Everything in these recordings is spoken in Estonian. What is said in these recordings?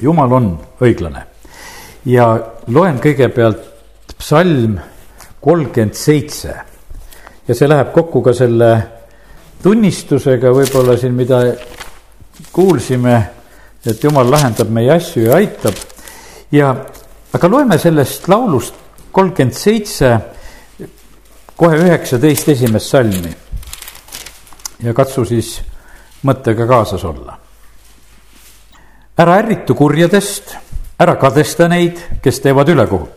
jumal on õiglane ja loen kõigepealt psalm kolmkümmend seitse ja see läheb kokku ka selle tunnistusega võib-olla siin, mida kuulsime, et jumal lahendab meie asju ja aitab. ja, aga loeme sellest laulust kolmkümmend seitse, kohe üheksateist esimest salmi. ja katsu siis mõttega kaasas olla. Ära ärritu kurjadest, ära kadesta neid, kes teevad ülekohut.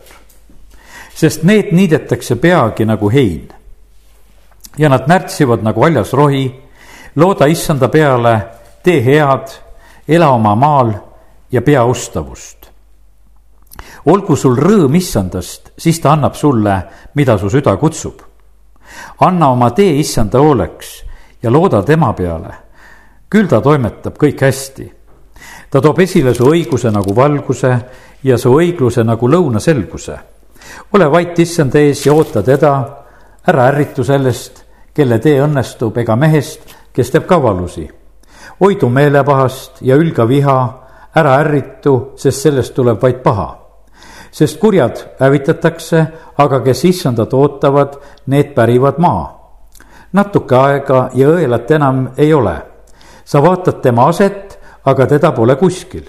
sest need niidetakse peagi nagu hein. ja nad närtsivad nagu haljas rohi. looda issanda peale, tee head, ela oma maal ja pea ustavust. olgu sul rõõm issandast, siis ta annab sulle, mida su süda kutsub. anna oma tee issanda hooleks ja looda tema peale küll ta toimetab kõik hästi. Ta toob esile su õiguse nagu valguse ja su õigluse nagu lõunaselguse. ole vait issand ees ja oota teda, ära ärritu sellest, kelle tee õnnestub, ega mehest, kes teeb kavalusi. hoidu meelepahast ja ülga viha, ära ärritu, sest sellest tuleb vaid paha sest kurjad hävitatakse, aga kes issandat ootavad, need pärivad maa. natuke aega ja õelat enam ei ole sa vaatad tema aset, aga teda pole kuskil.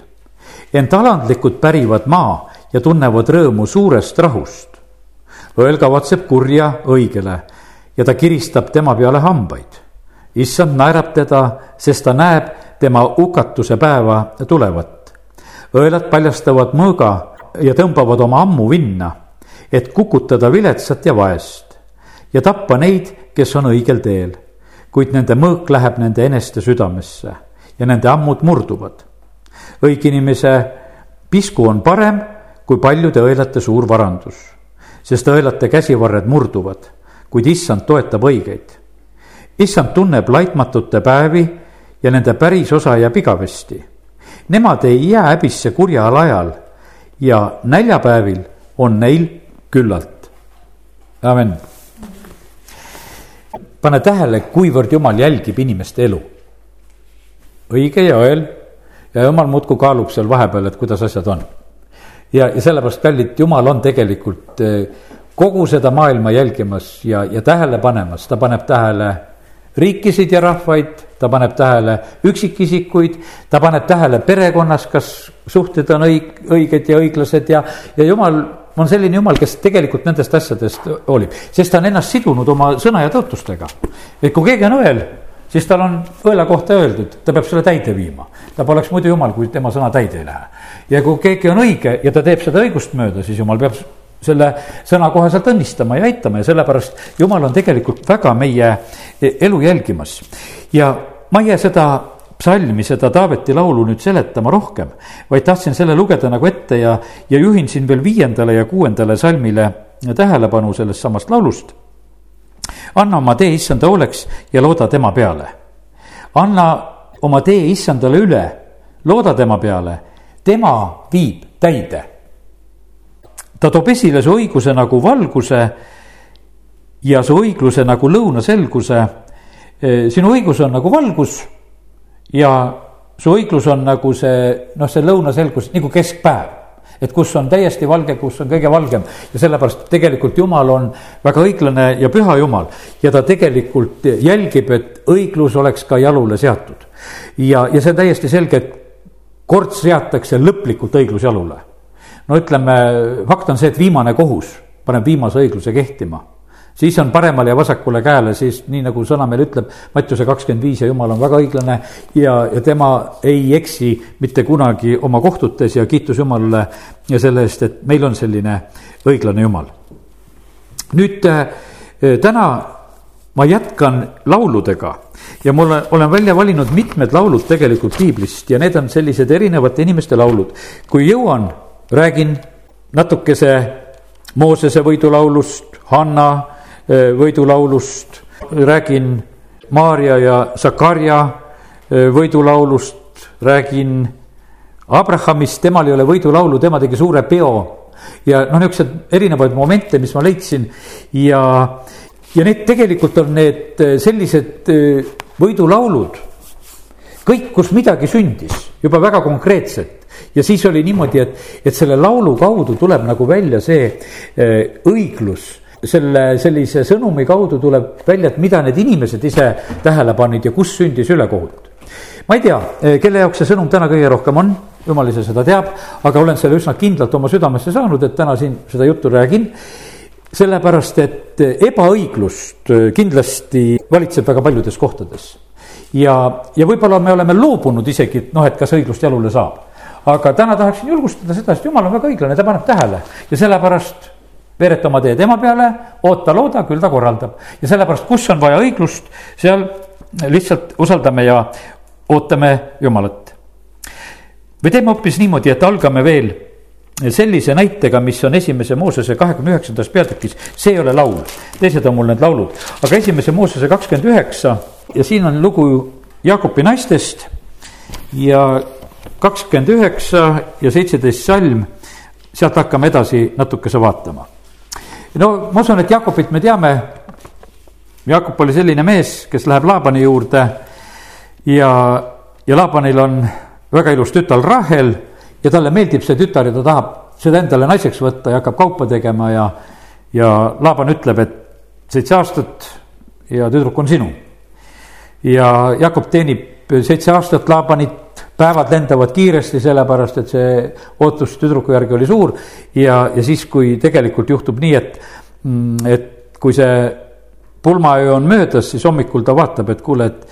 ent alandlikud pärivad maa ja tunnevad rõõmu suurest rahust. õel kavatseb kurja õigele ja ta kiristab tema peale hambaid. issand naerab teda, sest ta näeb tema hukatuse päeva tulevat. õelad paljastavad mõõga ja tõmbavad oma ammu vinna, et kukutada viletsat ja vaest ja tappa neid, kes on õigel teel kuid nende mõõk läheb nende eneste südamesse ja nende ammud murduvad. õige inimese pisku on parem kui paljude õelate suur varandus, sest õelate käsivarred murduvad, kuid issand toetab õigeid. issand tunneb laitmatute päevi ja nende päris osa jääb igavesti. Nemad ei jää häbisse kurjal ajal ja näljapäevil on neil küllalt. amin pane tähele, kuivõrd jumal jälgib inimeste elu. Õige ja õel ja jumal muudkui kaalub seal vahepeal, et kuidas asjad on. ja, ja sellepärast, kallid, jumal on tegelikult eh, kogu seda maailma jälgimas ja, ja tähele panemas, ta paneb tähele riikisid ja rahvaid, ta paneb tähele üksikisikuid, ta paneb tähele perekonnas, kas suhted on õig-, õiged ja õiglased ja, ja jumal on selline jumal, kes tegelikult nendest asjadest hoolib, sest ta on ennast sidunud oma sõna ja tõotustega. et kui keegi on õel, siis tal on õela kohta öeldud, ta peab selle täide viima. ta poleks muidu jumal, kui tema sõna täide ei lähe. ja kui keegi on õige ja ta teeb seda õigust mööda, siis jumal peab selle sõna koheselt õnnistama ja aitama ja sellepärast jumal on tegelikult väga meie elu jälgimas. ja ma ei jää seda psalmi, seda Taaveti laulu nüüd seletama rohkem, vaid tahtsin selle lugeda nagu ette ja, ja juhin siin veel viiendale ja kuuendale salmile tähelepanu sellest samast laulust. Anna oma tee issanda hooleks ja looda tema peale. anna oma tee issandale üle, looda tema peale, tema viib täide. ta toob esile su õiguse nagu valguse ja su õigluse nagu lõunaselguse. sinu õigus on nagu valgus ja su õiglus on nagu see, noh, see lõunaselgus nagu keskpäev et kus on täiesti valge, kus on kõige valgem ja sellepärast tegelikult Jumal on väga õiglane ja püha Jumal ja ta tegelikult jälgib, et õiglus oleks ka jalule seatud. ja, ja see on täiesti selge, et kord seatakse lõplikult õiglus jalule. no ütleme, fakt on see, et viimane kohus paneb viimase õigluse kehtima siis on paremale ja vasakule käele, siis nii nagu sõna meil ütleb, Mattiuse kakskümmend viis ja jumal on väga õiglane ja, ja tema ei eksi mitte kunagi oma kohtutes ja kiitus Jumalale ja selle eest, et meil on selline õiglane Jumal. nüüd äh, täna ma jätkan lauludega ja mul olen välja valinud mitmed laulud tegelikult piiblist ja need on sellised erinevate inimeste laulud. kui jõuan, räägin natukese Moosese võidulaulust, Hanna Äh, võidulaulust, räägin Maarja ja Zakarja äh, võidulaulust, räägin Abrahamist, temal ei ole võidulaulu, tema tegi suure peo. ja noh, niisuguseid erinevaid momente, mis ma leidsin ja, ja need tegelikult on need äh, sellised võidulaulud kõik, kus midagi sündis juba väga konkreetselt. ja siis oli niimoodi, et, et selle laulu kaudu tuleb nagu välja see õiglus selle sellise sõnumi kaudu tuleb välja, et mida need inimesed ise tähele panid ja kus sündis ülekohut. ma ei tea, kelle jaoks see sõnum täna kõige rohkem on, jumal ise seda teab, aga olen selle üsna kindlalt oma südamesse saanud, et täna siin seda juttu räägin. sellepärast, et ebaõiglust kindlasti valitseb väga paljudes kohtades. ja, ja võib-olla me oleme loobunud isegi, et noh, et kas õiglust jalule saab. aga täna tahaksin julgustada seda, sest jumal on väga õiglane, ta paneb tähele ja sellepärast veereta oma tee tema peale, oota, looda, küll ta korraldab. ja sellepärast, kus on vaja õiglust, seal lihtsalt usaldame ja ootame Jumalat. või teeme hoopis niimoodi, et algame veel sellise näitega, mis on esimese Moosese kahekümne üheksandas peatükis, see ei ole laul, teised on mul need laulud, aga esimese Moosese kakskümmend üheksa ja siin on lugu Jaakopi naistest ja kakskümmend üheksa ja seitseteist salm, sealt hakkame edasi natukese vaatama no ma usun, et Jakobit me teame. Jakob oli selline mees, kes läheb Laabani juurde ja, ja Laabanil on väga ilus tütar Rahel ja talle meeldib see tütar ja ta tahab seda endale naiseks võtta ja hakkab kaupa tegema ja, ja Laaban ütleb, et seitse aastat ja tüdruk on sinu. ja Jakob teenib seitse aastat Laabanit päevad lendavad kiiresti, sellepärast et see ootus tüdruku järgi oli suur. ja, ja siis, kui tegelikult juhtub nii, et, mm, et kui see pulmaöö on möödas, siis hommikul ta vaatab, et kuule, et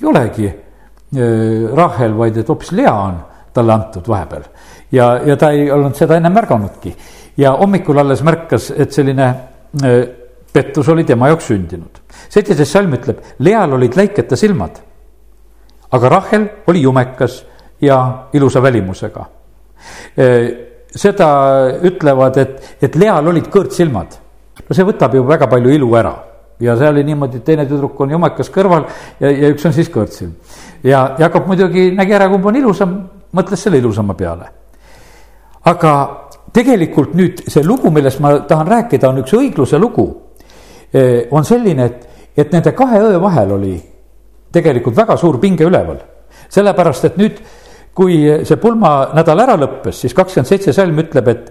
ei olegi äh, Rahel, vaid et hoopis Lea on talle antud vahepeal. ja, ja ta ei olnud seda enne märganudki. ja hommikul alles märkas, et selline äh, pettus oli tema jaoks sündinud. seitseteist salm ütleb, Leal olid läiketa silmad aga Rahel oli jumekas ja ilusa välimusega. seda ütlevad, et, et Leal olid kõrtsilmad. no see võtab ju väga palju ilu ära ja see oli niimoodi, et teine tüdruk on jumekas kõrval ja, ja üks on siis kõrtsilm. ja Jakob muidugi nägi ära, kumb on ilusam, mõtles selle ilusama peale. aga tegelikult nüüd see lugu, millest ma tahan rääkida, on üks õigluse lugu. on selline, et, et nende kahe õe vahel oli tegelikult väga suur pinge üleval. sellepärast, et nüüd, kui see pulmanädal ära lõppes, siis kakskümmend seitse salm ütleb, et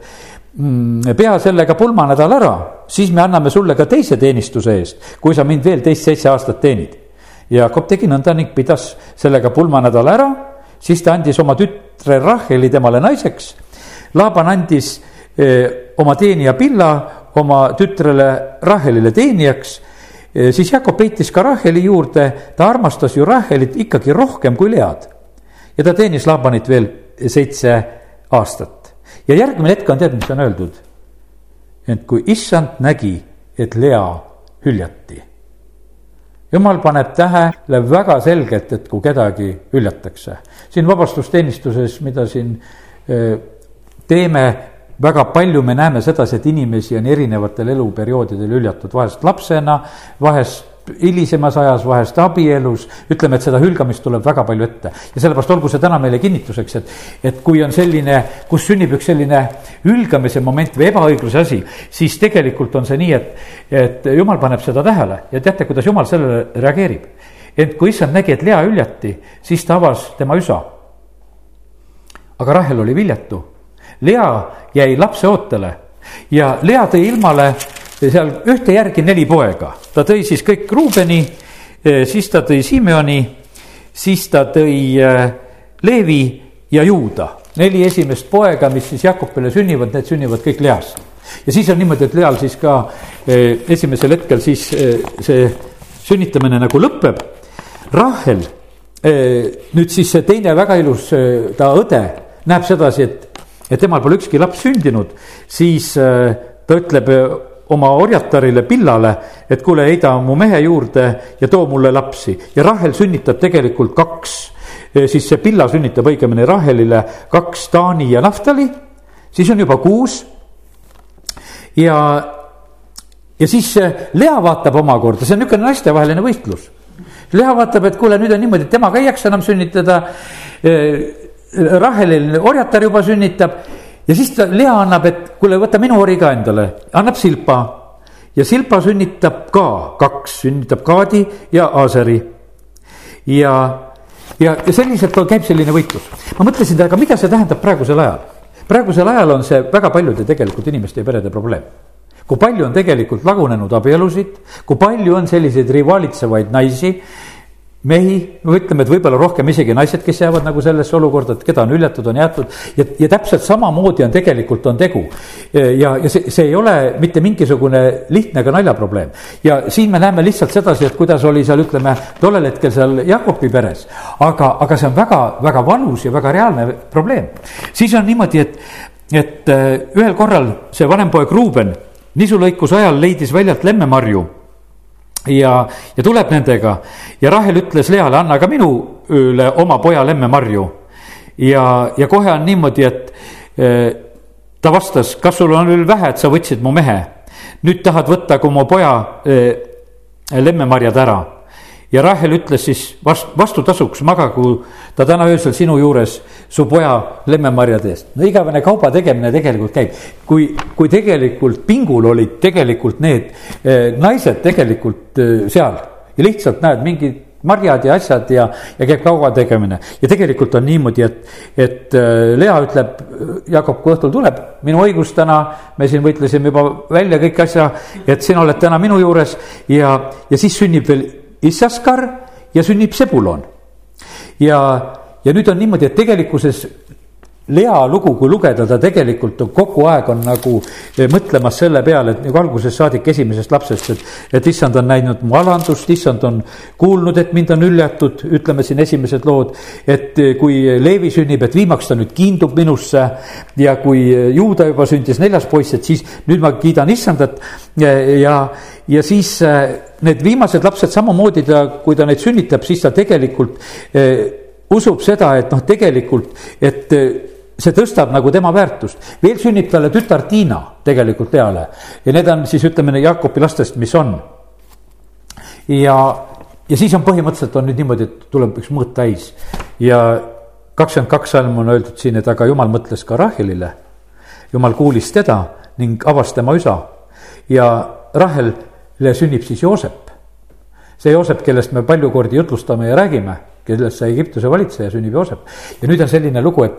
mm, pea sellega pulmanädal ära, siis me anname sulle ka teise teenistuse eest, kui sa mind veel teist seitse aastat teenid. Jakob tegi nõnda ning pidas sellega pulmanädala ära, siis ta andis oma tütre Raheli temale naiseks. Laaban andis eh, oma teenija Pilla oma tütrele Rahelile teenijaks siis Jakob peitis ka Raheli juurde, ta armastas ju Rahelit ikkagi rohkem kui Lead. ja ta teenis Laabanit veel seitse aastat. ja järgmine hetk on tead, mis on öeldud? et kui issand nägi, et Lea hüljati. jumal paneb tähele väga selgelt, et kui kedagi hüljatakse. siin vabastusteenistuses, mida siin teeme, väga palju me näeme sedasi, et inimesi on erinevatel eluperioodidel hüljatud, vahest lapsena, vahest hilisemas ajas, vahest abielus, ütleme, et seda hülgamist tuleb väga palju ette. ja sellepärast olgu see täna meile kinnituseks, et, et kui on selline, kus sünnib üks selline hülgamise moment või ebaõigluse asi, siis tegelikult on see nii, et, et jumal paneb seda tähele ja teate, kuidas jumal sellele reageerib. ent kui issand nägi, et Lea hüljati, siis ta avas tema üsa. aga Rahel oli viljatu Lea jäi lapseootele ja Lea tõi ilmale seal ühte järgi neli poega, ta tõi siis kõik Ruubeni, eh, siis ta tõi Simeoni, siis ta tõi eh, Leevi ja Juuda. neli esimest poega, mis siis Jakobile sünnivad, need sünnivad kõik Leas. ja siis on niimoodi, et Leal siis ka eh, esimesel hetkel siis see sünnitamine nagu lõpeb. Rahel, nüüd siis see teine väga ilus, ta õde näeb sedasi, et ja temal pole ükski laps sündinud, siis äh, ta ütleb äh, oma orjatarile Pillale, et kuule, heida mu mehe juurde ja too mulle lapsi ja Rahel sünnitab tegelikult kaks. Äh, siis see Pilla sünnitab õigemini Rahelile kaks Taani ja Naftali, siis on juba kuus. ja, ja siis Lea vaatab omakorda, see on niisugune naistevaheline võistlus. Lea vaatab, et kuule, nüüd on niimoodi, et tema ka ei jaksa enam sünnitada Rahelil orjatar juba sünnitab ja siis ta, Lea annab, et kuule, võta minu ori ka endale, annab Silpa. ja Silpa sünnitab ka kaks, sünnitab Kaadi ja Aaseri. ja, ja, ja selliselt käib selline võitlus. ma mõtlesin, aga mida see tähendab praegusel ajal? praegusel ajal on see väga paljude tegelikult inimeste ja perede probleem kui palju on tegelikult lagunenud abielusid, kui palju on selliseid rivaalitsevaid naisi, mehi, no ütleme, et võib-olla rohkem isegi naised, kes jäävad nagu sellesse olukorda, et keda on hüljatud, on jäetud ja, ja täpselt samamoodi on tegelikult on tegu. ja, ja see, see ei ole mitte mingisugune lihtne ega naljaprobleem. ja siin me näeme lihtsalt sedasi, et kuidas oli seal, ütleme, tollel hetkel seal Jakobi peres. aga, aga see on väga, väga valus ja väga reaalne probleem. siis on niimoodi, et, et äh, ühel korral see vanem poeg Ruuben nisulõikuse ajal leidis väljalt lemmemarju ja, ja tuleb nendega ja Rahel ütles Leale, anna ka minule oma poja lemmemarju. ja, ja kohe on niimoodi, et e, ta vastas, kas sul on veel vähe, et sa võtsid mu mehe. nüüd tahad võtta ka mu poja e, lemmemarjad ära ja Rahel ütles siis vast-, vastutasuks magagu ta täna öösel sinu juures su poja lemmemarjade eest. no igavene kauba tegemine tegelikult käib. kui, kui tegelikult pingul olid tegelikult need eh, naised tegelikult eh, seal ja lihtsalt näed, mingid marjad ja asjad ja, ja käib kauba tegemine. ja tegelikult on niimoodi, et, et eh, Lea ütleb, Jakob, kui õhtul tuleb, minu õigus täna, me siin võitlesime juba välja kõik asja, et sina oled täna minu juures ja, ja siis sünnib veel Issaskar ja sünnib Sebulon. ja, ja nüüd on niimoodi, et tegelikkuses Lea lugu, kui lugeda, ta tegelikult on kogu aeg on nagu eh, mõtlemas selle peale, et nagu algusest saadik esimesest lapsest, et. et issand on näinud mu alandust, issand on kuulnud, et mind on hüljatud, ütleme siin esimesed lood. et eh, kui Leevi sünnib, et viimaks ta nüüd kiindub minusse. ja kui Juuda juba sündis neljas poiss, et siis nüüd ma kiidan issandat ja, ja siis need viimased lapsed samamoodi ta, kui ta neid sünnitab, siis ta tegelikult eh, usub seda, et noh, tegelikult, et eh, see tõstab nagu tema väärtust. veel sünnib talle tütar Tiina tegelikult peale ja need on siis ütleme Jaakobi lastest, mis on. ja, ja siis on põhimõtteliselt on nüüd niimoodi, et tuleb üks mõõt täis ja kakskümmend kaks salm on öeldud siin, et aga jumal mõtles ka Rahelile. jumal kuulis teda ning avas tema üsa ja Rahel sünnib siis Joosep. see Joosep, kellest me palju kordi jutlustame ja räägime, kellest sai Egiptuse valitseja, sünnib Joosep. ja nüüd on selline lugu, et,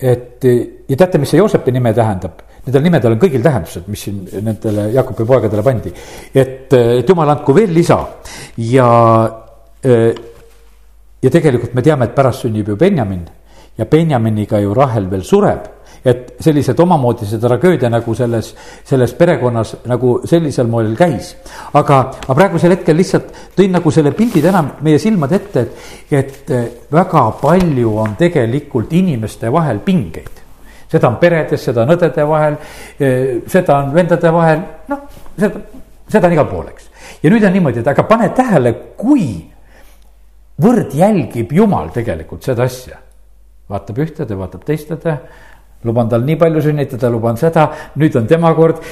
et ja teate, mis see Joosepi nime tähendab? Nendel nimedel on kõigil tähendused, mis siin nendele Jaakobi poegadele pandi. et, et jumal andku veel lisa ja, ja tegelikult me teame, et pärast sünnib ju Benjamin ja Benjaminiga ju Rahel veel sureb et sellised omamoodi see tragöödia nagu selles, selles perekonnas nagu sellisel moel käis. aga, aga praegusel hetkel lihtsalt tõin nagu selle pildi täna meie silmade ette, et, et väga palju on tegelikult inimeste vahel pingeid. seda on peredes, seda on õdede vahel, seda on vendade vahel, noh, seda, seda on igal pool, eks. ja nüüd on niimoodi, et aga pane tähele, kui võrd jälgib Jumal tegelikult seda asja. vaatab ühtede, vaatab teistede luban tal nii palju sünnitada, luban seda, nüüd on tema kord.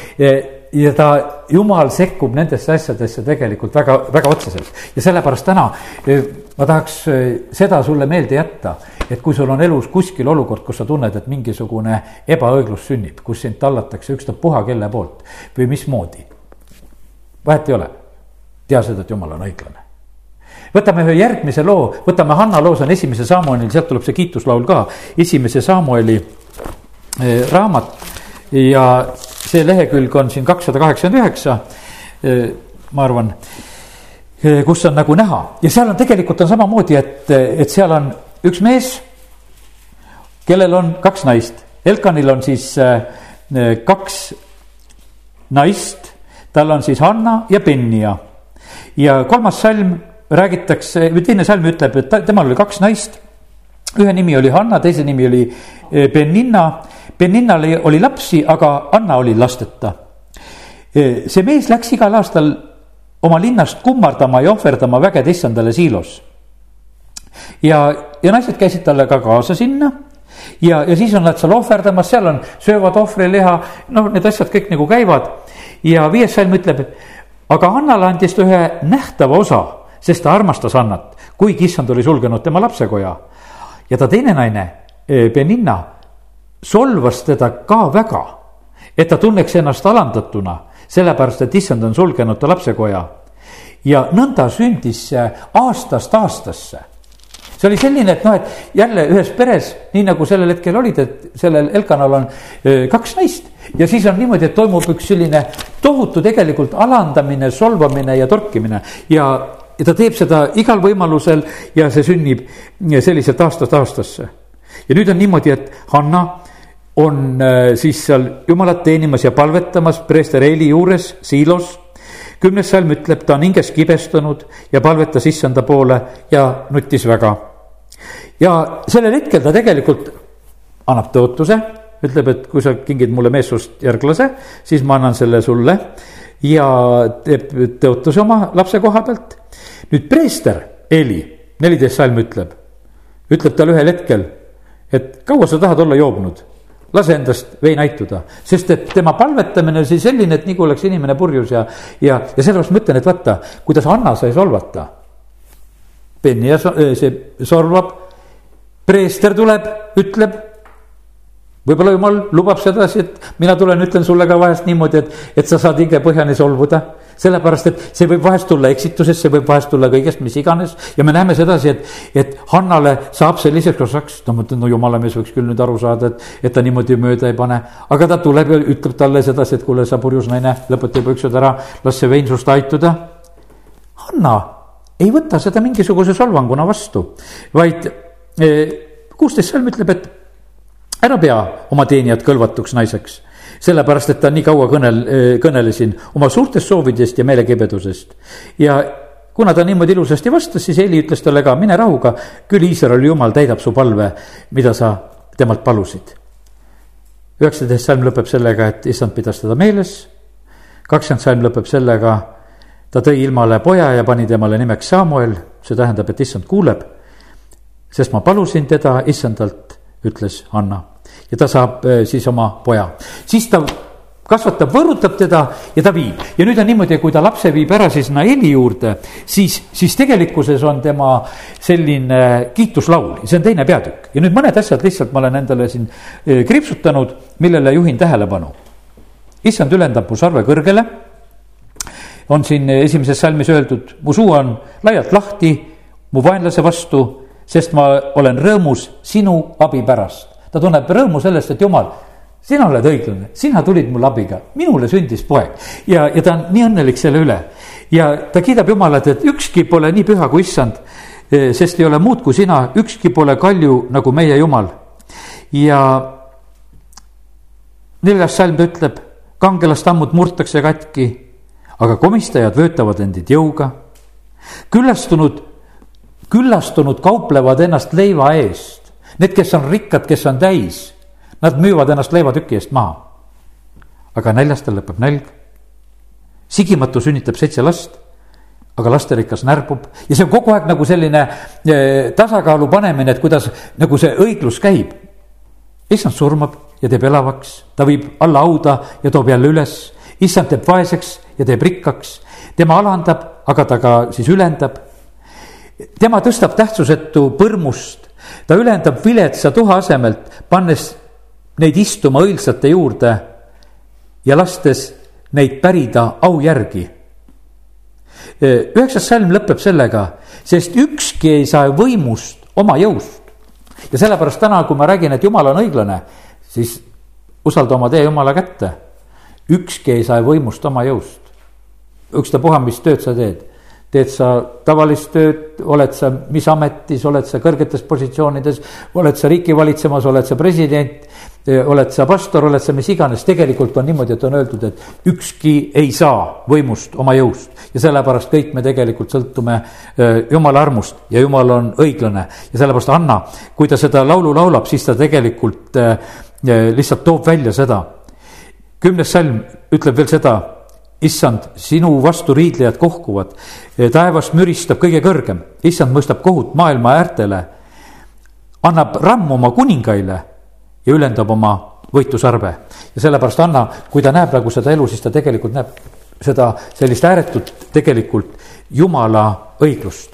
ja ta, jumal sekkub nendesse asjadesse tegelikult väga, väga otseselt ja sellepärast täna e, ma tahaks e, seda sulle meelde jätta, et kui sul on elus kuskil olukord, kus sa tunned, et mingisugune ebaõiglus sünnib, kus sind tallatakse ükstapuha kelle poolt või mismoodi. vahet ei ole, tea seda, et jumal on õiglane võtame ühe järgmise loo, võtame Hanna loo, see on esimese Samuelil, sealt tuleb see kiituslaul ka, esimese Samueli raamat ja see lehekülg on siin kakssada kaheksakümmend üheksa, eh, ma arvan, eh, kus on nagu näha ja seal on tegelikult on samamoodi, et, et seal on üks mees, kellel on kaks naist. Elkanil on siis kaks naist, tal on siis Hanna ja Pennia. ja kolmas salm räägitakse, või teine salm ütleb, et temal oli kaks naist. ühe nimi oli Hanna, teise nimi oli Beninna Beninnal oli lapsi, aga Anna oli lasteta. see mees läks igal aastal oma linnast kummardama ja ohverdama vägede issandale siilos. ja, ja naised käisid talle ka kaasa sinna ja, ja siis on nad seal ohverdamas, seal on, söövad ohvriliha, noh, need asjad kõik nagu käivad. ja viies salm ütleb, et aga Annale andis ta ühe nähtava osa, sest ta armastas Annat, kuigi issand oli sulgenud tema lapsekoja. ja ta teine naine, Beninna solvas teda ka väga, et ta tunneks ennast alandatuna, sellepärast et issand on sulgenud ta lapsekoja. ja nõnda sündis see aastast aastasse see oli selline, et noh, et jälle ühes peres, nii nagu sellel hetkel olid, et sellel Elkanal on kaks naist. ja siis on niimoodi, et toimub üks selline tohutu tegelikult alandamine, solvamine ja torkimine ja, ja ta teeb seda igal võimalusel ja see sünnib selliselt aastast aastasse. ja nüüd on niimoodi, et Hanna on siis seal jumalat teenimas ja palvetamas preester Eeli juures siilos kümnes salm ütleb, ta on hinges kibestunud ja palvetas issanda poole ja nuttis väga. ja sellel hetkel ta tegelikult annab tõotuse, ütleb, et kui sa kingid mulle meessoost järglase, siis ma annan selle sulle ja teeb tõotuse oma lapse koha pealt. nüüd preester Eli, neliteist salm ütleb, ütleb talle ühel hetkel, et kaua sa tahad olla joobnud lase endast vein aituda, sest et tema palvetamine oli selline, et nagu oleks inimene purjus ja, ja, ja sellepärast ma ütlen, et vaata, kuidas Anna sai solvata. Penni ja see solvab, preester tuleb, ütleb. võib-olla jumal lubab sedasi, et mina tulen, ütlen sulle ka vahest niimoodi, et, et sa saad hingepõhjani solvuda sellepärast, et see võib vahest tulla eksitusest, see võib vahest tulla kõigest, mis iganes. ja me näeme sedasi, et, et Hannale saab selliseks osaks, no ma ütlen, no jumala mees võiks küll nüüd aru saada, et, et ta niimoodi mööda ei pane. aga ta tuleb ja ütleb talle sedasi, et kuule, sa purjus naine, lõpeta juba üksed ära, las see vein sinust aituda. Hanna ei võta seda mingisuguse solvanguna vastu, vaid eh, kuusteist salm ütleb, et ära pea oma teenijat kõlvatuks naiseks sellepärast, et ta nii kaua kõnel, kõnelesin oma suurtest soovidest ja meelekibedusest. ja kuna ta niimoodi ilusasti vastas, siis Heli ütles talle ka, mine rahuga, küll Iisraeli jumal täidab su palve, mida sa temalt palusid. üheksateist salm lõpeb sellega, et issand pidas teda meeles. kakskümmend salm lõpeb sellega, ta tõi ilmale poja ja pani temale nimeks Samuel, see tähendab, et issand kuuleb. sest ma palusin teda issandalt, ütles Anna ja ta saab äh, siis oma poja. siis ta kasvatab, võõrutab teda ja ta viib. ja nüüd on niimoodi, kui ta lapse viib ära siis Naeli juurde, siis, siis tegelikkuses on tema selline kiituslaul, see on teine peatükk. ja nüüd mõned asjad lihtsalt ma olen endale siin äh, kriipsutanud, millele juhin tähelepanu. issand ülendab mu sarve kõrgele, on siin esimeses salmis öeldud, mu suu on laialt lahti mu vaenlase vastu, sest ma olen rõõmus sinu abi pärast ta tunneb rõõmu sellest, et jumal, sina oled õiglane, sina tulid mulle abiga, minule sündis poeg. ja, ja ta on nii õnnelik selle üle. ja ta kiidab Jumalat, et ükski pole nii püha kui issand, eh, sest ei ole muud kui sina, ükski pole kalju nagu meie Jumal. ja neljas salm ütleb, kangelastammud murtakse katki, aga komistajad vöötavad endid jõuga. küllastunud, küllastunud kauplevad ennast leiva eest Need, kes on rikkad, kes on täis, nad müüvad ennast leivatüki eest maha. aga näljastel lõpeb nälg. sigimatu sünnitab seitse last, aga lasterikas närbub ja see on kogu aeg nagu selline eh, tasakaalu panemine, et kuidas nagu see õiglus käib. issand surmab ja teeb elavaks, ta viib alla hauda ja toob jälle üles. issand teeb vaeseks ja teeb rikkaks, tema alandab, aga ta ka siis ülendab. tema tõstab tähtsusetu põrmust ta ülendab viletsa tuha asemelt, pannes neid istuma õilsate juurde ja lastes neid pärida au järgi. üheksas salm lõpeb sellega, sest ükski ei saa võimust oma jõust. ja sellepärast täna, kui ma räägin, et jumal on õiglane, siis usalda oma tee jumala kätte. ükski ei saa võimust oma jõust. ükstapuha, mis tööd sa teed teed sa tavalist tööd, oled sa mis ametis, oled sa kõrgetes positsioonides, oled sa riiki valitsemas, oled sa president, oled sa pastor, oled sa mis iganes, tegelikult on niimoodi, et on öeldud, et ükski ei saa võimust oma jõust. ja sellepärast kõik me tegelikult sõltume äh, jumala armust ja jumal on õiglane ja sellepärast Anna, kui ta seda laulu laulab, siis ta tegelikult äh, äh, lihtsalt toob välja seda. kümnes salm ütleb veel seda issand, sinu vastu riidlejad kohkuvad, taevast müristab kõige kõrgem, issand mõistab kohut maailma äärtele, annab rammu oma kuningaile ja ülendab oma võitlusarve. ja sellepärast Anna, kui ta näeb nagu seda elu, siis ta tegelikult näeb seda sellist ääretut tegelikult jumala õiglust.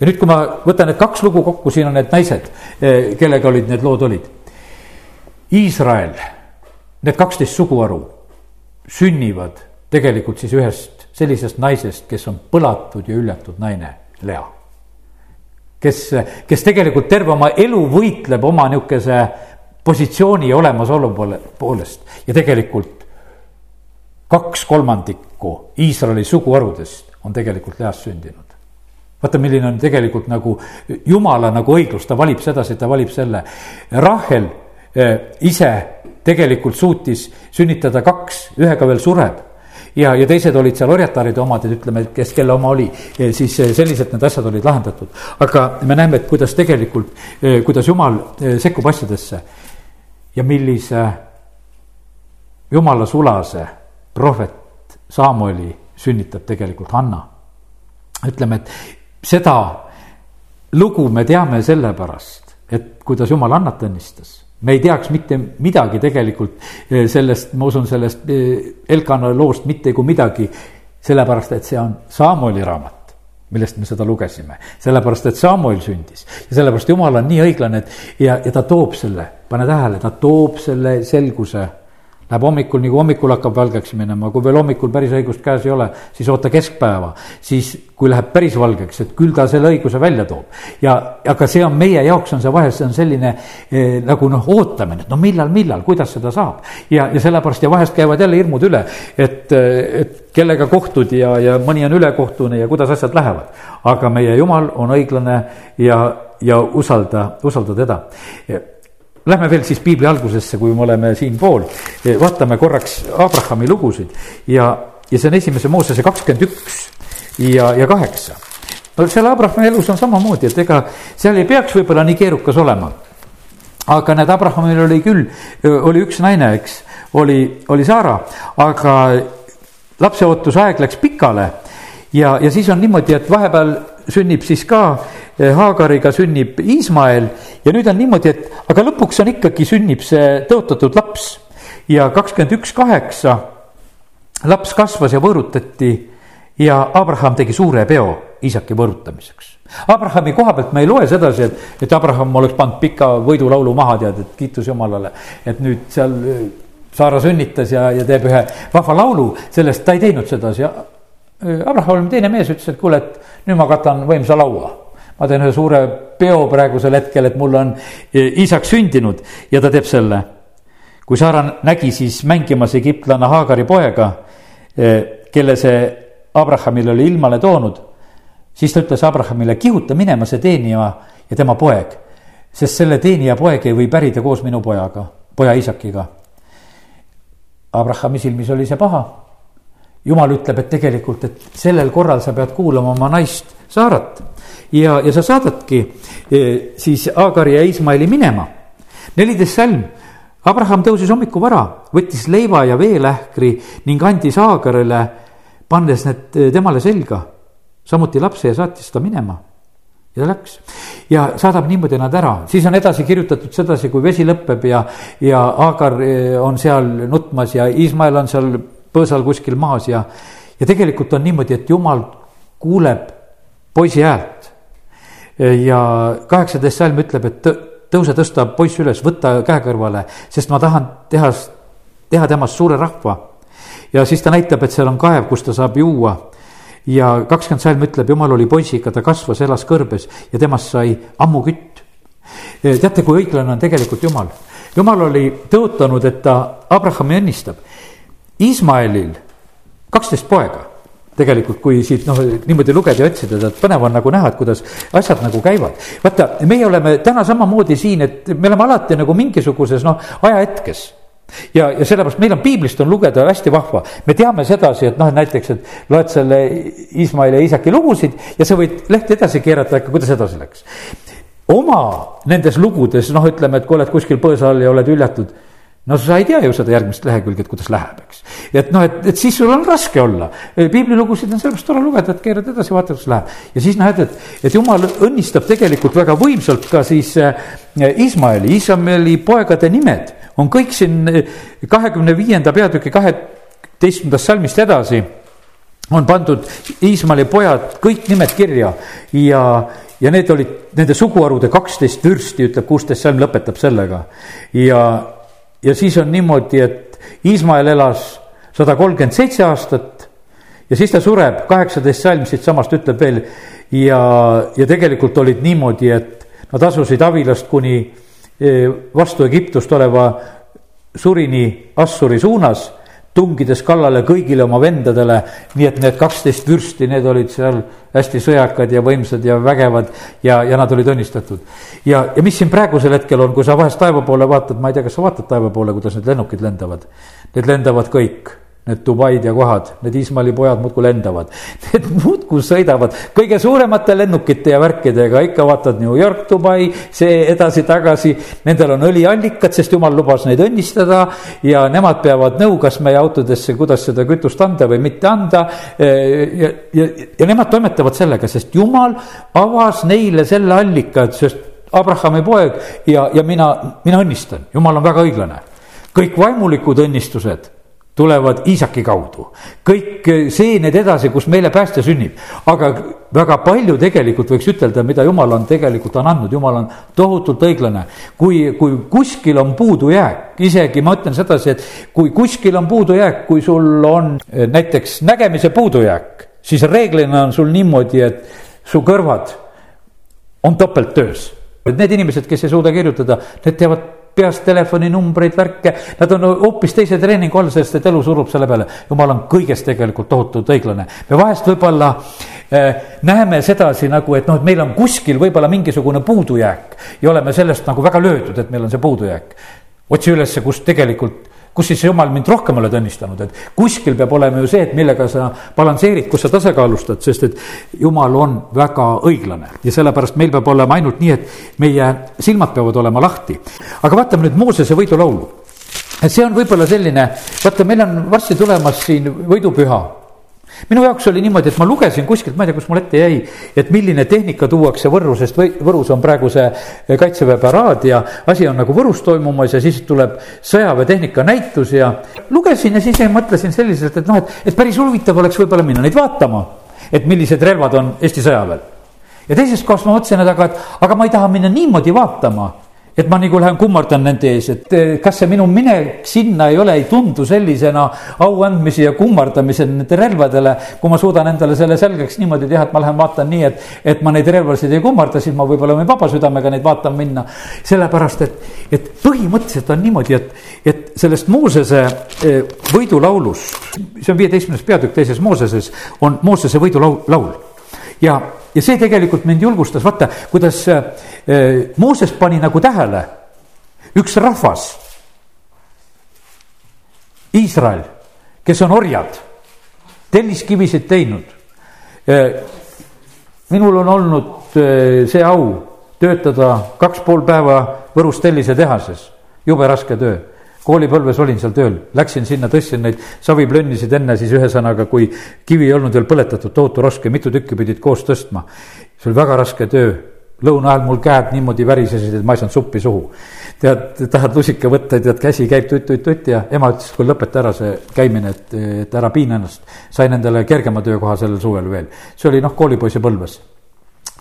ja nüüd, kui ma võtan need kaks lugu kokku, siin on need naised, eh, kellega olid need lood olid. Iisrael, need kaksteist suguharu sünnivad tegelikult siis ühest sellisest naisest, kes on põlatud ja hüljatud naine, Lea. kes, kes tegelikult terve oma elu võitleb oma nihukese positsiooni ja olemasolu poole, poolest ja tegelikult kaks kolmandikku Iisraeli suguharudest on tegelikult Least sündinud. vaata, milline on tegelikult nagu jumala nagu õiglus, ta valib sedasi, ta valib selle. Rahel eh, ise tegelikult suutis sünnitada kaks, ühega veel sureb ja, ja teised olid seal orjataride omad, et ütleme, kes kelle oma oli, siis eh, selliselt need asjad olid lahendatud. aga me näeme, et kuidas tegelikult, eh, kuidas jumal eh, sekkub asjadesse ja millise jumala sulase prohvet Samueli sünnitab tegelikult Hanna. ütleme, et seda lugu me teame sellepärast, et kuidas jumal Hannat õnnistas me ei teaks mitte midagi tegelikult eh, sellest, ma usun sellest eh, Elkana loost mitte kui midagi, sellepärast et see on Samueli raamat millest me seda lugesime, sellepärast et Samuel sündis. Ja sellepärast Jumal on nii õiglane, et ja, ja ta toob selle, pane tähele, ta toob selle selguse Läheb hommikul, nii kui hommikul hakkab valgeks minema, kui veel hommikul päris õigust käes ei ole, siis oota keskpäeva. siis, kui läheb päris valgeks, et küll ta selle õiguse välja toob. ja, aga see on meie jaoks on see vahest, see on selline eh, nagu noh, ootamine, et no millal, millal, kuidas seda saab. ja, ja sellepärast ja vahest käivad jälle hirmud üle, et, et kellega kohtud ja, ja mõni on ülekohtune ja kuidas asjad lähevad. aga meie jumal on õiglane ja, ja usalda, usalda teda Lähme veel siis piibli algusesse, kui me oleme siinpool, vaatame korraks Abrahami lugusid ja, ja see on esimese Moosese kakskümmend üks ja, ja kaheksa. no seal Abrahami elus on samamoodi, et ega seal ei peaks võib-olla nii keerukas olema. aga näed, Abrahamil oli küll, oli üks naine, eks, oli, oli Saara, aga lapseootusaeg läks pikale ja, ja siis on niimoodi, et vahepeal sünnib siis ka eh, Haagariga sünnib Iismael ja nüüd on niimoodi, et aga lõpuks on ikkagi, sünnib see tõotatud laps ja kakskümmend üks kaheksa laps kasvas ja võõrutati ja Abraham tegi suure peo isaki võõrutamiseks. Abrahami koha pealt me ei loe sedasi, et, et Abraham oleks pannud pika võidulaulu maha, tead, et kiitus Jumalale, et nüüd seal eh, Saara sünnitas ja, ja teeb ühe vahva laulu, sellest ta ei teinud sedasi ja Abraham, teine mees, ütles, et kuule, et nüüd ma katan võimsa laua. Ma teen ühe suure peo praegusel hetkel, et mul on isak sündinud ja ta teeb selle. kui Saara nägi siis mängimas egiptlane Haagari poega, kelle see Abrahamile oli ilmale toonud, siis ta ütles Abrahamile, kihuta minema see teenija ja tema poeg, sest selle teenija poeg ei või pärida koos minu pojaga, poja isakiga. Abrahami silmis oli see paha jumal ütleb, et tegelikult, et sellel korral sa pead kuulama oma naist Saarat ja, ja sa saadadki e, siis Aagari ja Iismaeli minema. neliteist salm. Abraham tõusis hommikul vara, võttis leiva ja veelähkri ning andis Aagarile, pannes need e, temale selga, samuti lapse ja saatis ta minema ja ta läks ja saadab niimoodi nad ära, siis on edasi kirjutatud sedasi, kui vesi lõpeb ja, ja Aagar e, on seal nutmas ja Iismael on seal põõsal kuskil maas ja, ja tegelikult on niimoodi, et jumal kuuleb poisi häält. Ja kaheksateist salm ütleb, et tõuse, tõsta poiss üles, võta käe kõrvale, sest ma tahan teha, teha temast suure rahva. ja siis ta näitab, et seal on kaev, kus ta saab juua ja kakskümmend salm ütleb, jumal oli poisiga, ta kasvas, elas kõrbes ja temast sai ammu kütt. teate, kui õiglane on tegelikult jumal? jumal oli tõotanud, et ta Abrahami õnnistab Iismaelil kaksteist poega tegelikult, kui siit noh, niimoodi lugeda ja otsida, et põnev on nagu näha, et kuidas asjad nagu käivad. vaata, meie oleme täna samamoodi siin, et me oleme alati nagu mingisuguses noh, ajahetkes ja, ja sellepärast meil on piiblist on lugeda hästi vahva, me teame sedasi, et noh, näiteks, et loed selle Iismaeli ja Iisaki lugusid ja sa võid lehte edasi keerata, kuidas edasi läks. oma nendes lugudes, noh, ütleme, et kui oled kuskil põõsa all ja oled hüljatud no sa ei tea ju seda järgmist lehekülge, et kuidas läheb, eks. et noh, et, et siis sul on raske olla. piiblilugusid on sellepärast tore lugeda, et keerad edasi, vaatad, kuidas läheb. ja siis näed, et, et jumal õnnistab tegelikult väga võimsalt ka siis äh, Ismaeli, Iisraeli poegade nimed on kõik siin äh, kahekümne viienda peatüki kaheteistkümnendast salmist edasi on pandud Iismaeli pojad kõik nimed kirja ja, ja need olid nende suguharude kaksteist vürsti, ütleb kuusteist salm, lõpetab sellega. ja ja siis on niimoodi, et Iismael elas sada kolmkümmend seitse aastat ja siis ta sureb, kaheksateist salm siitsamast ütleb veel. Ja, ja tegelikult olid niimoodi, et nad asusid avilast kuni e, vastu Egiptust oleva surini Assuri suunas, tungides kallale kõigile oma vendadele, nii et need kaksteist vürsti, need olid seal hästi sõjakad ja võimsad ja vägevad ja, ja nad olid õnnistatud. ja, ja mis siin praegusel hetkel on, kui sa vahest taeva poole vaatad, ma ei tea, kas sa vaatad taeva poole, kuidas need lennukid lendavad. Need lendavad kõik need Dubaid ja kohad, need Iismaeli pojad muudkui lendavad. Need muudkui sõidavad kõige suuremate lennukite ja värkidega, ikka vaatad New York, Dubai, see edasi-tagasi. Nendel on õliallikad, sest jumal lubas neid õnnistada ja nemad peavad nõu, kas meie autodesse, kuidas seda kütust anda või mitte anda. ja, ja, ja nemad toimetavad sellega, sest jumal avas neile selle allika, sest Abrahami poeg ja, ja mina, mina õnnistan, jumal on väga õiglane. kõik vaimulikud õnnistused tulevad Iisaki kaudu. kõik seened edasi, kus meile päästja sünnib. aga väga palju tegelikult võiks ütelda, mida jumal on tegelikult on andnud, jumal on tohutult õiglane. kui, kui kuskil on puudujääk, isegi ma ütlen sedasi, et kui kuskil on puudujääk, kui sul on eh, näiteks nägemise puudujääk, siis reeglina on sul niimoodi, et su kõrvad on topelttöös. Need inimesed, kes ei suuda kirjutada, need teevad peast telefoninumbreid, värke, nad on hoopis teise treeningu all, sest et elu surub selle peale. jumal on kõiges tegelikult tohutult õiglane. me vahest võib-olla äh, näeme sedasi nagu, et noh, et meil on kuskil võib-olla mingisugune puudujääk ja oleme sellest nagu väga löödud, et meil on see puudujääk. otsi ülesse, kus tegelikult kus siis jumal mind rohkem oled õnnistanud, et kuskil peab olema ju see, et millega sa balansseerid, kus sa tasakaalustad, sest et jumal on väga õiglane ja sellepärast meil peab olema ainult nii, et meie silmad peavad olema lahti. aga vaatame nüüd Moosese võidulaulu. et see on võib-olla selline, vaata, meil on varsti tulemas siin võidupüha minu jaoks oli niimoodi, et ma lugesin kuskilt, ma ei tea, kus mul ette jäi, et milline tehnika tuuakse Võrru, sest Võrus on praegu see kaitseväe paraad ja asi on nagu Võrus toimumas ja siis tuleb sõjaväetehnika näitus ja lugesin ja siis mõtlesin selliselt, et noh, et, et päris huvitav oleks võib-olla minna neid vaatama, et millised relvad on Eesti sõjaväel. ja teisest kohast ma mõtlesin, et aga, et aga ma ei taha minna niimoodi vaatama et ma nagu lähen kummardan nende ees, et eh, kas see minu minek sinna ei ole, ei tundu sellisena au andmise ja kummardamise nende relvadele. kui ma suudan endale selle selgeks niimoodi teha, et ma lähen vaatan nii, et, et ma neid relvasid ei kummarda, siis ma võib-olla võin vaba südamega neid vaatama minna. sellepärast, et, et põhimõtteliselt on niimoodi, et, et sellest Moosese eh, võidulaulus, see on viieteistkümnes peatükk teises Mooseses, on Moosese võidulaul, laul ja, ja see tegelikult mind julgustas, vaata, kuidas äh, Mooses pani nagu tähele, üks rahvas, Iisrael, kes on orjad, telliskivisid teinud. Äh,. minul on olnud äh, see au töötada kaks pool päeva Võrus tellisetehases, jube raske töö koolipõlves olin seal tööl, läksin sinna, tõstsin neid saviplönnisid enne siis ühesõnaga, kui kivi ei olnud veel põletatud, tohutu raske, mitu tükki pidid koos tõstma. see oli väga raske töö, lõuna ajal mul käed niimoodi värisesid, et ma ei saanud suppi suhu. tead, tahad lusika võtta, tead, käsi käib tutt-tutt-tutt ja ema ütles, et kuule, lõpeta ära see käimine, et, et ära piina ennast. sain endale kergema töökoha sellel suvel veel, see oli noh, koolipoisi põlves.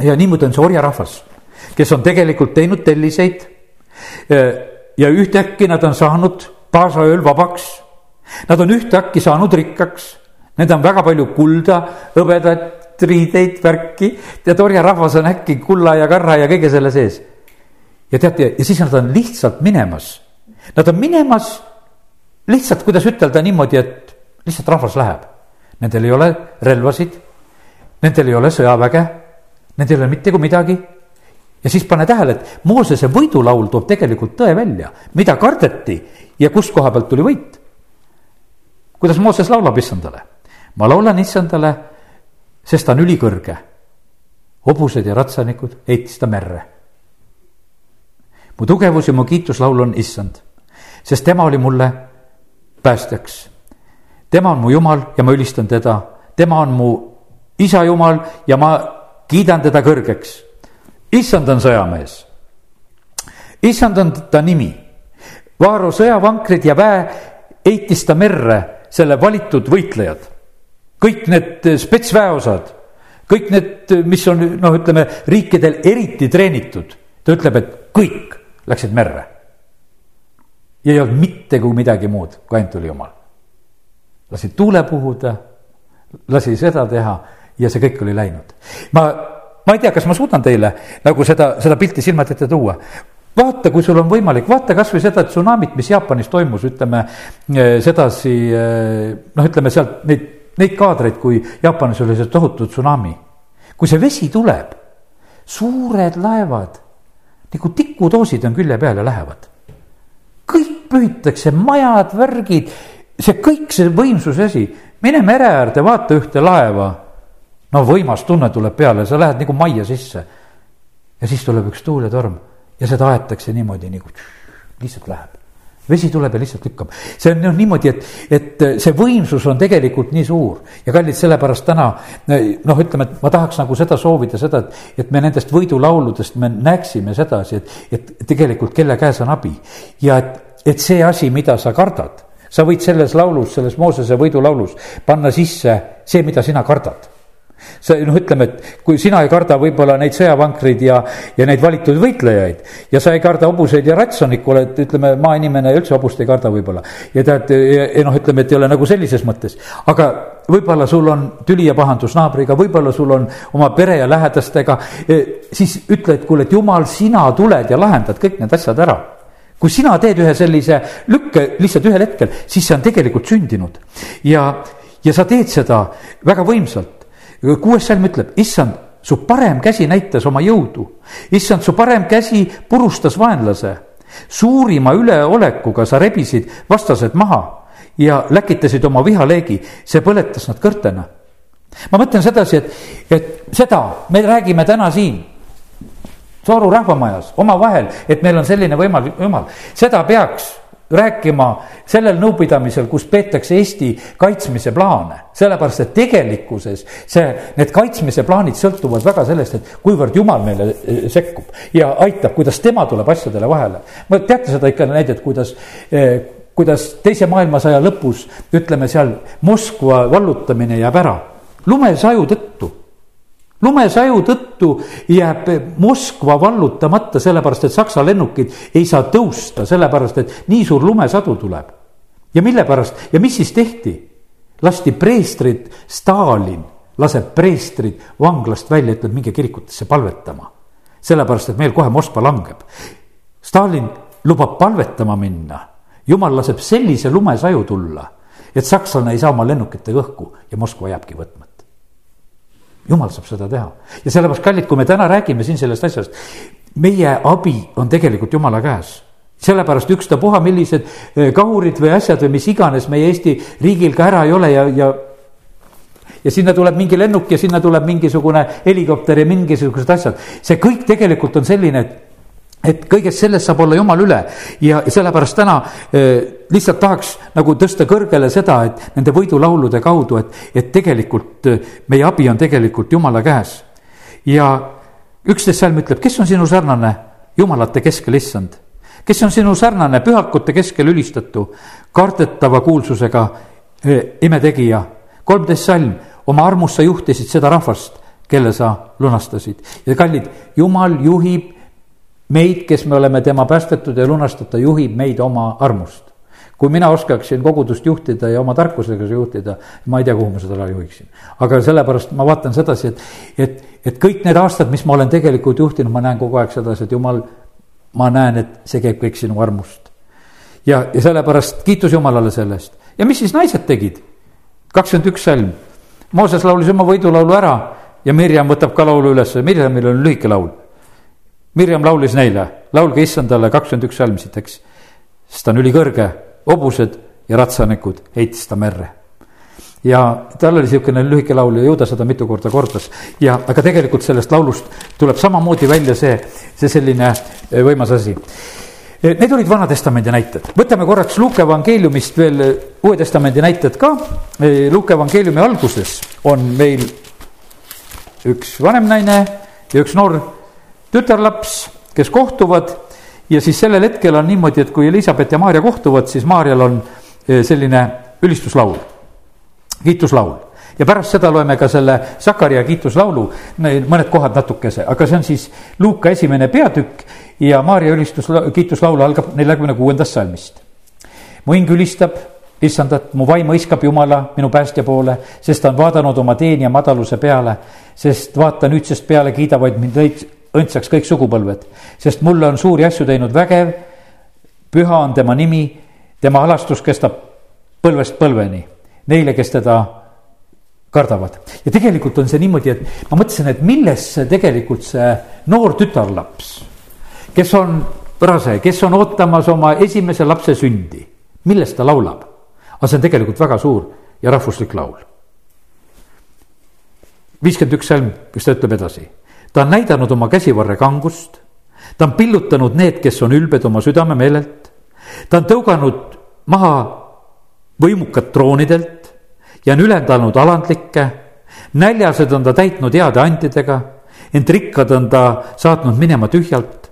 ja niimoodi on see orjarahvas, kes on tegelikult teinud telliseid ja ühtäkki nad on saanud taasaööl vabaks. Nad on ühtäkki saanud rikkaks, need on väga palju kulda, hõbedat, riideid, värki. tead, orjarahvas on äkki kulla ja karra ja kõige selle sees. ja teate, ja siis nad on lihtsalt minemas. Nad on minemas lihtsalt, kuidas ütelda niimoodi, et lihtsalt rahvas läheb. Nendel ei ole relvasid, nendel ei ole sõjaväge, nendel ei ole mitte kui midagi ja siis pane tähele, et Moosese võidulaul toob tegelikult tõe välja, mida kardeti ja kust koha pealt tuli võit. kuidas Mooses laulab issandale? ma laulan issandale, sest ta on ülikõrge. hobused ja ratsanikud heitis ta merre. mu tugevus ja mu kiituslaul on issand, sest tema oli mulle päästjaks. tema on mu jumal ja ma ülistan teda, tema on mu isa jumal ja ma kiidan teda kõrgeks issand on sõjamees. issand on ta nimi. Vaaro sõjavankrid ja väe heitis ta merre selle valitud võitlejad. kõik need spetsväeosad, kõik need, mis on noh, ütleme riikidel eriti treenitud, ta ütleb, et kõik läksid merre. ja ei olnud mitte kui midagi muud, kui ainult oli jumal. lasid tuule puhuda, lasi seda teha ja see kõik oli läinud. ma, ma ei tea, kas ma suudan teile nagu seda, seda pilti silmade ette tuua vaata, kui sul on võimalik, vaata kasvõi seda tsunamit, mis Jaapanis toimus, ütleme eh, sedasi eh, noh, ütleme sealt neid, neid kaadreid, kui Jaapanis oli see tohutu tsunami. kui see vesi tuleb, suured laevad nagu tikutoosid on külje peal ja lähevad. kõik pühitakse, majad, värgid, see kõik, see võimsuse asi, mine mere äärde, vaata ühte laeva. No võimas tunne tuleb peale, sa lähed nagu majja sisse. ja siis tuleb üks tuul ja torm ja seda aetakse niimoodi nagu lihtsalt läheb vesi tuleb ja lihtsalt lükkab. see on noh niimoodi, et, et see võimsus on tegelikult nii suur ja kallid, sellepärast täna noh, ütleme, et ma tahaks nagu seda soovida, seda, et, et me nendest võidulauludest me näeksime sedasi, et, et tegelikult kelle käes on abi. ja et, et see asi, mida sa kardad, sa võid selles laulus, selles Moosese võidulaulus panna sisse see, mida sina kardad see noh, ütleme, et kui sina ei karda võib-olla neid sõjavankreid ja, ja neid valitud võitlejaid ja sa ei karda hobuseid ja ratsonikku, oled, ütleme, maainimene üldse hobust ei karda võib-olla. ja tead, ja noh, ütleme, et ei ole nagu sellises mõttes, aga võib-olla sul on tüli ja pahandus naabriga, võib-olla sul on oma pere ja lähedastega, e, siis ütle, et kuule, et jumal, sina tuled ja lahendad kõik need asjad ära. Kui sina teed ühe sellise lükke lihtsalt ühel hetkel, siis see on tegelikult sündinud. Ja, ja sa teed seda väga võimsalt kuues salm ütleb, issand, su parem käsi näitas oma jõudu. issand, su parem käsi purustas vaenlase. suurima üleolekuga sa rebisid vastased maha ja läkitasid oma vihaleegi, see põletas nad kõrtena. ma mõtlen sedasi, et, et seda me räägime täna siin Sooru rahvamajas omavahel, et meil on selline võimalik jumal, seda peaks rääkima sellel nõupidamisel, kus peetakse Eesti kaitsmise plaane. sellepärast, et tegelikkuses see, need kaitsmise plaanid sõltuvad väga sellest, et kuivõrd jumal meile eh, sekkub ja aitab, kuidas tema tuleb asjadele vahele. no teate seda ikka näidet, kuidas eh, kuidas teise maailmasõja lõpus, ütleme seal Moskva vallutamine jääb ära lumesaju tõttu lumesaju tõttu jääb Moskva vallutamata, sellepärast et Saksa lennukid ei saa tõusta, sellepärast et nii suur lumesadu tuleb. ja mille pärast ja mis siis tehti? lasti preestrid, Stalin laseb preestrid vanglast välja, ütleb minge kirikutesse palvetama. sellepärast, et meil kohe Moskva langeb. Stalin lubab palvetama minna, jumal laseb sellise lumesaju tulla, et sakslane ei saa oma lennukitega õhku ja Moskva jääbki võtma jumal saab seda teha ja sellepärast, kallid, kui me täna räägime siin sellest asjast, meie abi on tegelikult jumala käes sellepärast ükstapuha, millised eh, kahurid või asjad või mis iganes meie Eesti riigil ka ära ei ole ja, ja ja sinna tuleb mingi lennuk ja sinna tuleb mingisugune helikopter ja mingisugused asjad. see kõik tegelikult on selline, et et kõigest sellest saab olla jumal üle ja sellepärast täna eh, lihtsalt tahaks nagu tõsta kõrgele seda, et nende võidulaulude kaudu, et, et tegelikult eh, meie abi on tegelikult jumala käes. ja üksteist salm ütleb, kes on sinu sarnane jumalate keskel, issand, kes on sinu sarnane pühakute keskel ülistatu, kardetava kuulsusega eh, imetegija. kolmteist salm, oma armust sa juhtisid seda rahvast, kelle sa lunastasid ja kallid, jumal juhib meid, kes me oleme tema päästetud ja lunastatud, ta juhib meid oma armust. kui mina oskaksin kogudust juhtida ja oma tarkusega juhtida, ma ei tea, kuhu ma seda ära juhiksin. aga sellepärast ma vaatan sedasi, et, et, et kõik need aastad, mis ma olen tegelikult juhtinud, ma näen kogu aeg sedasi, et jumal, ma näen, et see käib kõik sinu armust. ja, ja sellepärast kiitus Jumalale selle eest. ja mis siis naised tegid? kakskümmend üks salm. Mooses laulis oma võidulaulu ära ja Mirjam võtab ka laulu üles, Mirjamil on lühike laul Mirjam laulis neile, laulge issandale kakskümmend üks salm siit, eks. sest ta on ülikõrge, hobused ja ratsanikud heitis ta merre. ja tal oli niisugune lühike laul ja ju ta seda mitu korda kordas ja, aga tegelikult sellest laulust tuleb samamoodi välja see, see selline eh, võimas asi. Eh, need olid Vana-testamendi näited, võtame korraks Luuke evangeeliumist veel eh, Uue Testamendi näited ka. Luuke evangeeliumi alguses on meil üks vanem naine ja üks noor tütarlaps, kes kohtuvad ja siis sellel hetkel on niimoodi, et kui Elizabeth ja Maarja kohtuvad, siis Maarjal on eh, selline ülistuslaul, kiituslaul ja pärast seda loeme ka selle Sakaria kiituslaulu, mõned kohad natukese, aga see on siis Luuka esimene peatükk ja Maarja ülistus, kiituslaul algab neljakümne kuuendast salmist. mu hing ülistab issandat, mu vaim hõiskab Jumala, minu päästja poole, sest ta on vaadanud oma teenija madaluse peale, sest vaata nüüdsest peale kiidavad mind õits-, õndsaks kõik sugupõlved, sest mulle on suuri asju teinud vägev, püha on tema nimi, tema alastus kestab põlvest põlveni, neile, kes teda kardavad. ja tegelikult on see niimoodi, et ma mõtlesin, et milles see tegelikult see noor tütarlaps, kes on rase, kes on ootamas oma esimese lapse sündi, millest ta laulab? aga see on tegelikult väga suur ja rahvuslik laul. viiskümmend üks salm, mis ta ütleb edasi. Ta on näidanud oma käsivarre kangust, ta on pillutanud need, kes on ülbed oma südamemeelelt, ta on tõuganud maha võimukad troonidelt ja on ülendanud alandlikke, näljased on ta täitnud heade antidega, ent rikkad on ta saatnud minema tühjalt.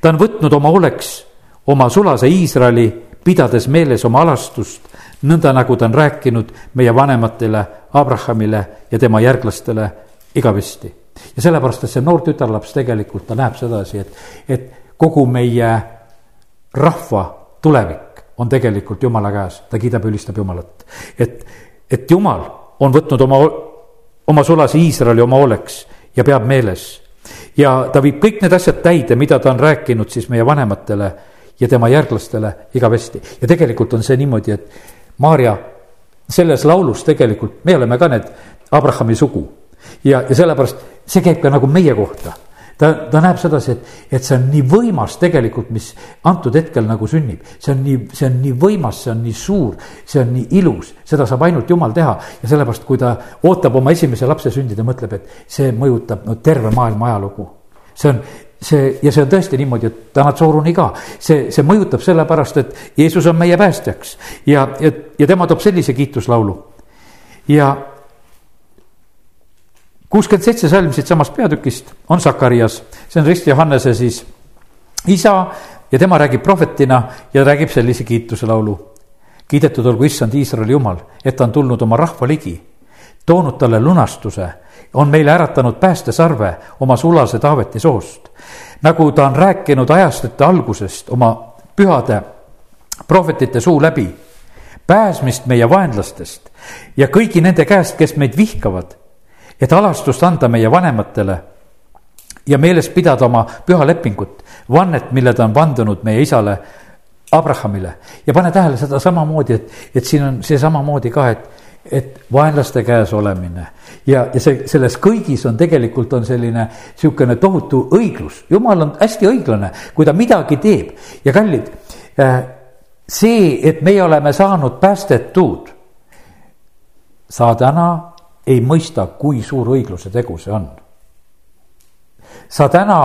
ta on võtnud oma hooleks oma sulase Iisraeli, pidades meeles oma alastust nõnda nagu ta on rääkinud meie vanematele, Abrahamile ja tema järglastele igavesti. Ja sellepärast, et see noor tütarlaps tegelikult, ta näeb sedasi, et, et kogu meie rahva tulevik on tegelikult Jumala käes, ta kiidab ja ülistab Jumalat. et, et Jumal on võtnud oma, oma sulase Iisraeli oma hooleks ja peab meeles. ja ta viib kõik need asjad täide, mida ta on rääkinud siis meie vanematele ja tema järglastele igavesti. ja tegelikult on see niimoodi, et Maarja selles laulus tegelikult, me oleme ka need Abrahami sugu ja, ja sellepärast see käib ka nagu meie kohta ta, ta näeb sedasi, et, et see on nii võimas tegelikult, mis antud hetkel nagu sünnib. see on nii, see on nii võimas, see on nii suur, see on nii ilus, seda saab ainult jumal teha. ja sellepärast, kui ta ootab oma esimese lapse sündi, ta mõtleb, et see mõjutab no terve maailma ajalugu. see on, see ja see on tõesti niimoodi, et täna Tsooruni ka, see, see mõjutab sellepärast, et Jeesus on meie päästjaks ja, ja, ja tema toob sellise kiituslaulu. ja kuuskümmend seitse salm siitsamast peatükist on Sakarias, see on Rist Johannese siis isa ja tema räägib prohvetina ja räägib sellise kiituslaulu. kiidetud olgu issand Iisraeli jumal, et ta on tulnud oma rahva ligi, toonud talle lunastuse on meile äratanud päästesarve oma sulase Taaveti soost. nagu ta on rääkinud ajastute algusest oma pühade prohvetite suu läbi, pääsmist meie vaenlastest ja kõigi nende käest, kes meid vihkavad, et alastust anda meie vanematele ja meeles pidada oma püha lepingut, vannet, mille ta on vandunud meie isale Abrahamile. ja pane tähele seda samamoodi, et, et siin on see samamoodi ka, et et vaenlaste käes olemine. Ja, ja see, selles kõigis on tegelikult on selline niisugune tohutu õiglus, jumal on hästi õiglane, kui ta midagi teeb. Ja kallid, äh, see, et meie oleme saanud päästetud, sa täna ei mõista, kui suur õigluse tegu see on. sa täna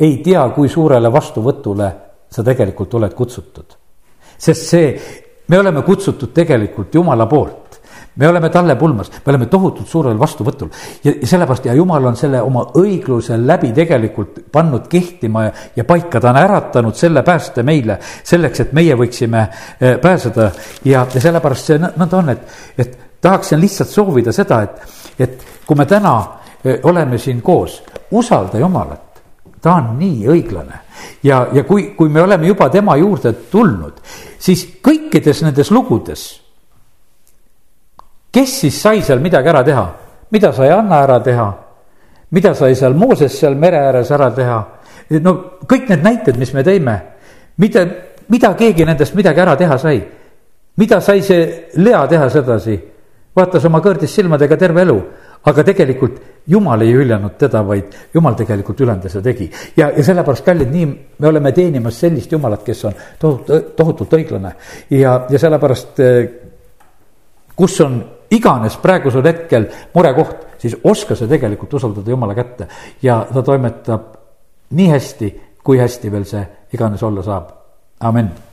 ei tea, kui suurele vastuvõtule sa tegelikult oled kutsutud. sest see, me oleme kutsutud tegelikult Jumala poolt me oleme talle pulmas, me oleme tohutult suurel vastuvõtul ja, ja sellepärast ja jumal on selle oma õigluse läbi tegelikult pannud kehtima ja, ja paika, ta on äratanud selle pääste meile selleks, et meie võiksime eh, pääseda ja, ja sellepärast see nõnda on, et, et tahaksin lihtsalt soovida seda, et, et kui me täna eh, oleme siin koos, usalda Jumalat. Ta on nii õiglane. Ja, ja kui, kui me oleme juba tema juurde tulnud, siis kõikides nendes lugudes kes siis sai seal midagi ära teha, mida sai Anna ära teha, mida sai seal Mooses seal mere ääres ära teha. no kõik need näited, mis me tõime, mida, mida keegi nendest midagi ära teha sai, mida sai see Lea teha sedasi, vaatas oma kõrdis silmadega terve elu, aga tegelikult jumal ei hüljanud teda, vaid jumal tegelikult ülendas ja tegi. ja, ja sellepärast, kallid, nii me oleme teenimas sellist jumalat, kes on tohutult, tohutult õiglane. Ja, ja sellepärast kus on iganes praegusel hetkel murekoht, siis oska sa tegelikult usaldada Jumala kätte. Ja ta toimetab nii hästi, kui hästi veel see iganes olla saab, amin